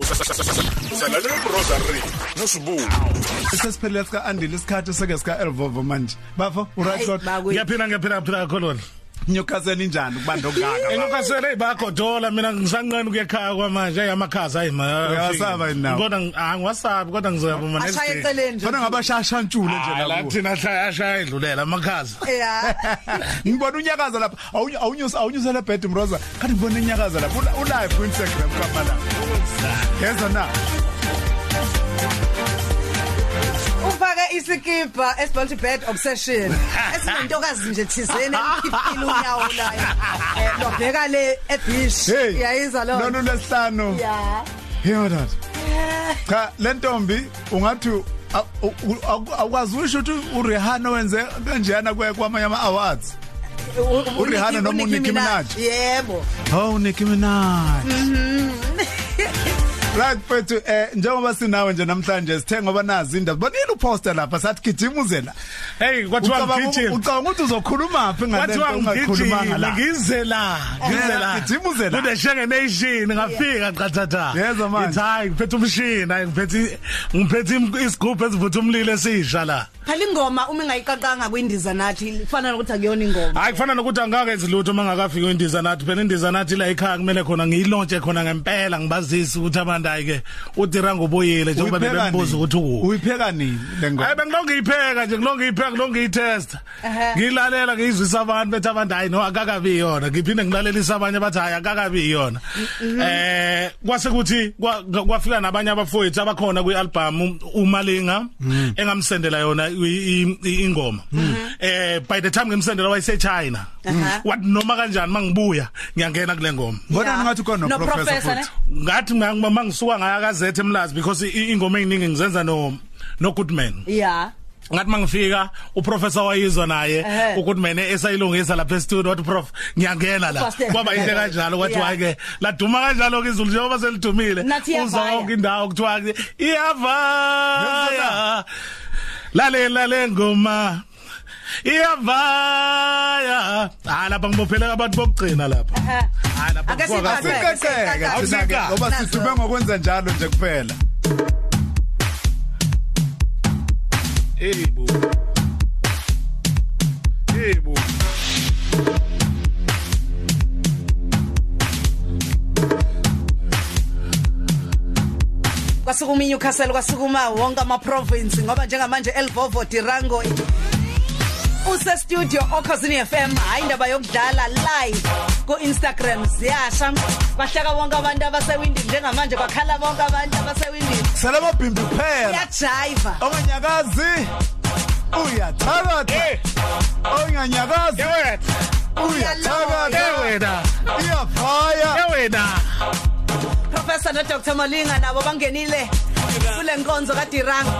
Usalalele uRosary noSibulo. Sesiphelele sika Andile isikhathi seke sika Elvovo manje. Bafo uright lot. Ngiyaphila ngiyaphila phila kholona. Newcastle injani kubanda okungaka. Enokasele ibagodola mina ngisanqane ukuyekhaya kwamanje ayamakhaza ayima. Uyasaba yini nawe? Kodwa angiwasabi kodwa ngizoyaba ma next Ashaya day. eceleni nje. Fana ngabashasha ntshule nje La lapho. thina shaya shaya idlulela amakhaza. Yeah. Ngibona unyakaza lapha. Awuny- Awunyusa awunyusa le bed mroza. Kanti ngibona unyakaza lapha. Ula- Ulive ku Instagram kamala. Yeza na. Isikipa esibhalwe bed obsession. Esinentokazi nje thizeni emkhiphile unyawo la. Eh lobheka le. Hey. Yayiza lo. Lona lesihlanu. Yeah. Yebo dad. Cha lentombi ungathi awukwazi usho ukuthi uRihanna wenze kanjena kwamanye ama awards. URihanna noma uNicki Minaj? Yebo. Oh Nicki Minaj. Right mfethu eh njengoba sinawe nje namhlanje sithe ngoba nazi indaba bonile uposter lapha sathi gijima uze la Hey kwathiwa Ucabanga- ngigijima. ucabanga ukuthi uzokhuluma phi ngale nto Kwathiwa ungakhulumanga ngigijima la ngize la ngize la. Gijima uze la. Kude shenge nation ngafika qathatha. Yezwa manje. Ngithi hayi ngiphethe umshini hayi ngiphethe ngiphethe isigubhu esivutha umlilo esisha la. Phela ingoma uma ingayiqaqanga kwindiza nathi kufana nokuthi akuyona ingoma. Hayi kufana nokuthi angakenzi lutho mangakafika indiza nathi. Phela indiza nathi la ekhaya kumele khona ngiyilontshe khona ngempela ngibazisi ukuthi abantu ayike uDirango uboyile njengoba Uyipheka bebembuza nini? ukuthi ukuphi uyipheka nini le ngoma? Hayi bengilonge iyipheka nje ngilonge iyipheka ngilonge iyitest ngilalela ngizwisa abantu bethi abantu hayi no akakabi yona. Ngiphinde ngilalelisa abanye bathi hayi akakabi yona. Eh kwase kuthi kwa- kwafika nabanye abafowethu abakhona kwialbum uMalinga engamsendela yona i- i- ingoma eh by the time ngimsendela wayese China Aha. wathi noma kanjani mangibuya ngiyangena kule ngoma Mbona Yeah. ngathi khona No no professor professor, ne? futhi ngathi ma- mangisuka ngaya kazethe emlazi because i- ingoma eziningi ngizenza no no Goodman Yeah. ngathi mangifika uprofessor wayizwa naye Ehhe. ukuthi mina esayilungisa lapha e-studio wathi prof ngiyangena la First- kwaba into kanjalo kwathi Yeah. wake laduma kanjalo ke izulu njengoba selidumile Nathi iyavaya. uzonke indawo kuthiwa ke iyavaya lale lale ngoma iyavaya. Ah lapha ngibophele abantu bokugcina lapha. Hayi lapha Ake ngifaka- siqaqe. Siqeqeke Awusiqaqe. thina ngoba sithume ngokwenza njalo nje kuphela. Hey bo. Hey bo. kwasukuma iNewcastle kwasukuma wonke ama province ngoba njengamanje Elvovo Dirango use studio okhosini FM hayi indaba yokudlala live ku Instagram ziyasha. Bahlaka bonke abantu abasewindi njengamanje bakhala bonke abantu abasewindi sala mabhimbi kuphela. Yajiva onganyakazi uyathakatha onganyakazi uyathakatha Yewena. iyavaya Yewena. Professor no Dr Malinga nabo bangenile kule nkonzo kaDirango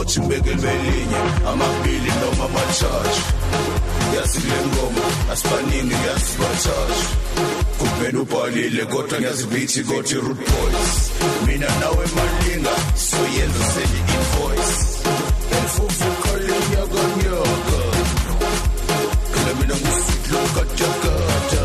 uthi ngibeke belinye amabili noma amathathu yazi le ngoma asibaningi yazi bathathu. Kumele ubhalile kodwa ngiyazibithi kothi root boys. Mina nawe malinga soyenza seli invoice elfufu khalinya kanyoka kala mina ngusidlo kajakata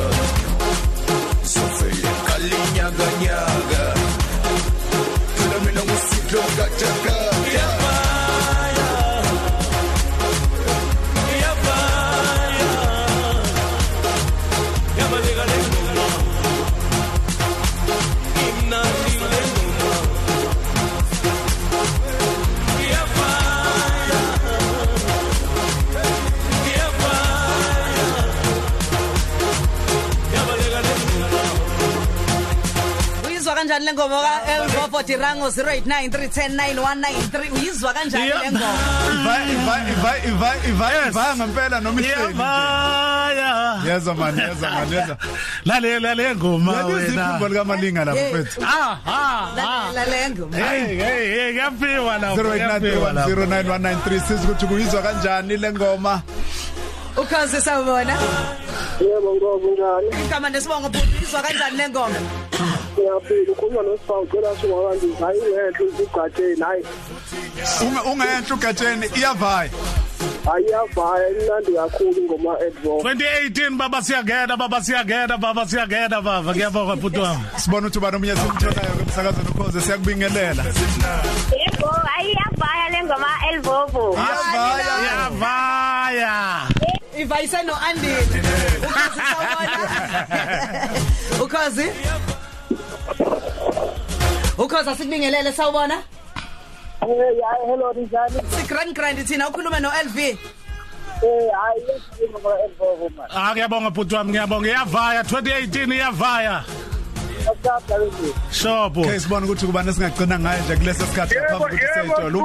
kanjani le ngoma ka Elvo Dirango 0893109193 uyizwa kanjani le ngoma iva iva iva iva iva ngempela noma ihleli iyavaya yeza man yeza man yeza lale lale ngoma wena. lika malinga lapha Hey. mfethu. Ah ah La- la le ngoma. Hey hey hey yapiwa lapho yapiwa lapho. 0891091936 ukuthi kuyizwa kanjani le ngoma ukhazi sawubona. Yebo ngoba kunjani? igama nesibongo bhuti uyizwa kanjani le ngoma Ngiyaphila ukhuluma nosibawu cela singabantu hayi ngenhle uzigathe hayi Unge- ungenhle ugatsheni iyavaya. Ayiyavaya imnandi kakhulu ngoma Edvo 2018 baba siyagenda baba siyagenda baba siyagenda baba. Ngiyabonga bhuti wami. Sibona ukuthi ubani omunye simtholayo kumsakazweni ukhoze siyakubingelela. Yebo, ayiyavaya le ngoma Elvovo. iyavaya yavaya ivayise no Andile ukhazi sawubona ukhazi ukhazi asikubingelele sawubona Hey hayi hello njani? si grand grand thina ukhuluma no LV Eh hayi yesimo ngoma Edvo man. ah ngiyabonga bhuti wami ngiyabonga iyavaya 2018 iyavaya Asapha lezo. Shobo okay sibona ukuthi kubani esingagcina ngaye nje kulesi sikhathi ngaphambi kokuthi seyithola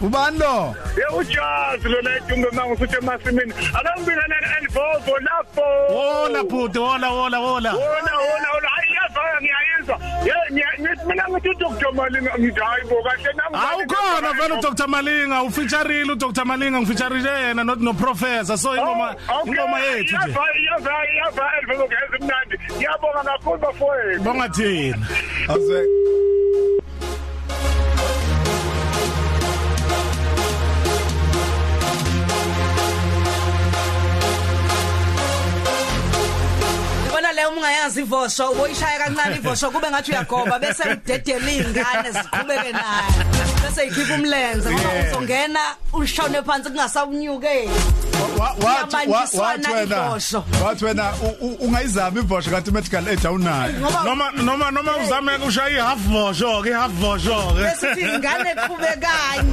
ubani lo? Ye ujazi lona idumbe mangu futhi emasimini. Akangibinana ne-elvovo lapho wola bhuti wola wola wola. Wona wona wona hayi iyavaya ngiyayizwa. Ye ngiya- ngithi mina ngithi udoktor malinga ngithi hayi bo kahle nami awukhona vele udr malinga ufeaturile udr malinga ngifeaturile yena no no professor so ingoma ingoma yethu nje. Iyavaya iyavaya iyavaya elvovo ngeze mnandi ngiyabonga kakhulu bafowethu bonga thina. awuzwe Yabona le ungayazi ivosho uyishaya kancane ivosho kube ngathi uyagoba bese udedela izingane ziqhubeke naye. Bese ikhipha umlenze ngoba Yeah. uzongena ushone phansi kungasawunyuke Wa- wathi wa- Iyabanjiswana wathi wena ivosho. wathi wena u- u- ungayizama ivosho kanti medical aid awunayo. Ngoba noma noma noma uzame ushaya i half vosho ke half vosho bese ke ingane qhubekanye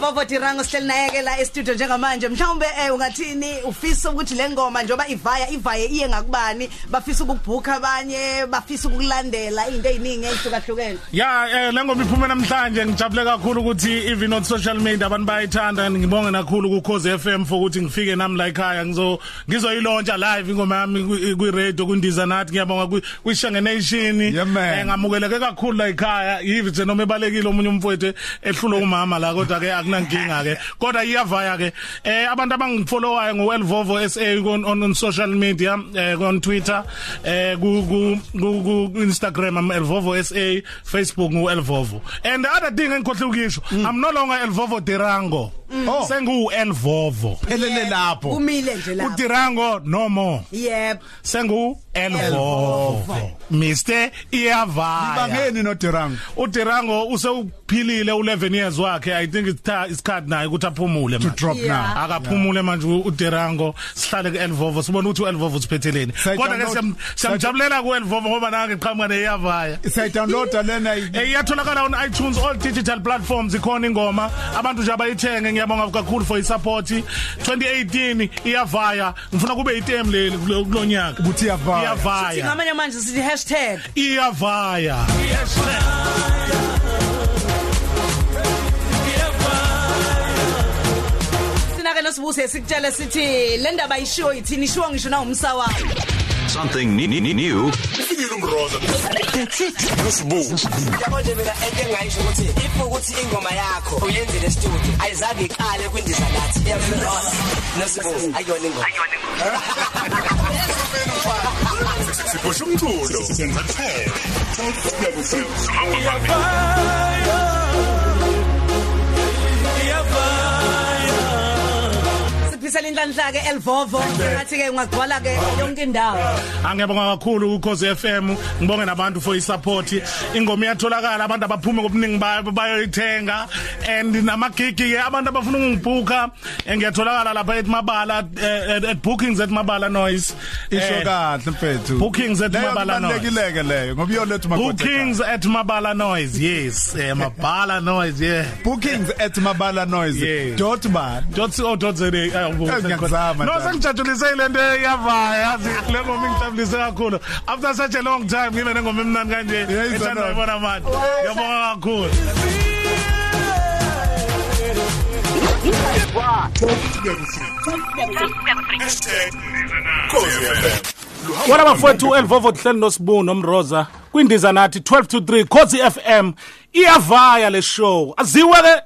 Elvovo Dirango sihleli naye ke la e-studio njengamanje. Mhlawumbe eh ungathini? Ufisa ukuthi le ngoma njoba ivaya ivaye iye ngakubani? Bafisa ukubhuka abanye bafisa ukulandela izinto eziningi ezihlukahlukene ya eh lengoma iphume namhlanje ngijabule kakhulu ukuthi even on social media abantu bayithanda ngibonge kakhulu ku Cause FM for ukuthi ngifike nami la ekhaya. Ngizo ngizoyilontsha live ingoma yami kwi- kwi radio kundiza nathi. Ngiyabonga kwi- kwishange nation. Yeah, man. ngamukeleke kakhulu la ekhaya. Yivi nje noma ebalekile omunye umfowethu ehlulo umama la kodwa ke akunankinga ke kodwa iyavaya ke eh abantu abangifollowayo ngo Elvovo SA on, on social media eh on Twitter eh ku ku Instagram am Elvovo SA Facebook ngu Elvovo and the other thing engikhohle ukisho i'm no longer Elvovo Dirango Oh. sengu Elvovo phelele lapho. Umile nje lapho. uDirango no more. Yep. Sengu Elvovo. Mr Iyavaya. Bangeni nodirang uDirango usewuphilile u11 years wakhe. I think it's ta- isikhathi naye ukuthi aphumule to manje. drop Yeah. now akaphumule manje uDirango sihlale kuElvovo sibona ukuthi uElvovo siphetheleni Say kodwa ke download- siyam- siyamjabulela kuElvovo ngoba nange qhamuka neyavaya siyayidownloada lena Eh iyatholakala on iTunes all digital platforms ikhona ingoma. Abantu nje abayithenge ngiyabonga kakhulu for isupport. 2018 iyavaya. Ngifuna kube item leli kulo- kulonyaka ukuthi iyavaya. Sithi iyavaya ngamanye manje sithi hashtag. Iyavaya. Sina nosibuse sikutshele sithi le ndaba ishiwo yithini? Ishiwo ngisho na umsawayo something ne- ne- new. ufikile umroza. Nosibuko yabo nje mina ento engayisho ukuthi if ukuthi ingoma yakho uyenzele estudio ayizange iqale kwindiza lathi iyamlosa nosibuzo ayona ingoma. Siphosha umculo. Senza kuphela. Sawufika ku-sales. Siphisela inhlanhla ke Elvovo ngathi ke ungagcwala ke yonke indawo. Angiyabonga kakhulu ukhozi FM ngibonge nabantu for isupport. Ingoma iyatholakala abantu abaphume ngobuningi bayo bayoyithenga. And namagigi ke abantu abafuna ungibhuka ngiyatholakala lapha eMabala eh, at, at bookings at Mabala Noise. Isho Eh, kahle mfethu. Bookings at Leyo Mabala Noise. kubalulekile-ke leyo ngoba iyoletha umakoti bookings at Mabala Noise yes. Eh, Mabala Noise yeah. Bookings at mabala noise. Yeah. dot ban dot co dot za ngiyakuzama no njalo. sengijatulise le nto yavaya yazi le ngoma ingijabulise kakhulu. After such a long time ngibe nengoma emnandi kanje Yeah, izona. ethandwa yibona manje. Ngiyabonga kakhulu. Hashtag Khosi FM. wala bafowethu elvovo hleli nosibu nomroza? Kwindiza nathi 12 to 3 Khosi FM iyavaya le show. Aziwe ke.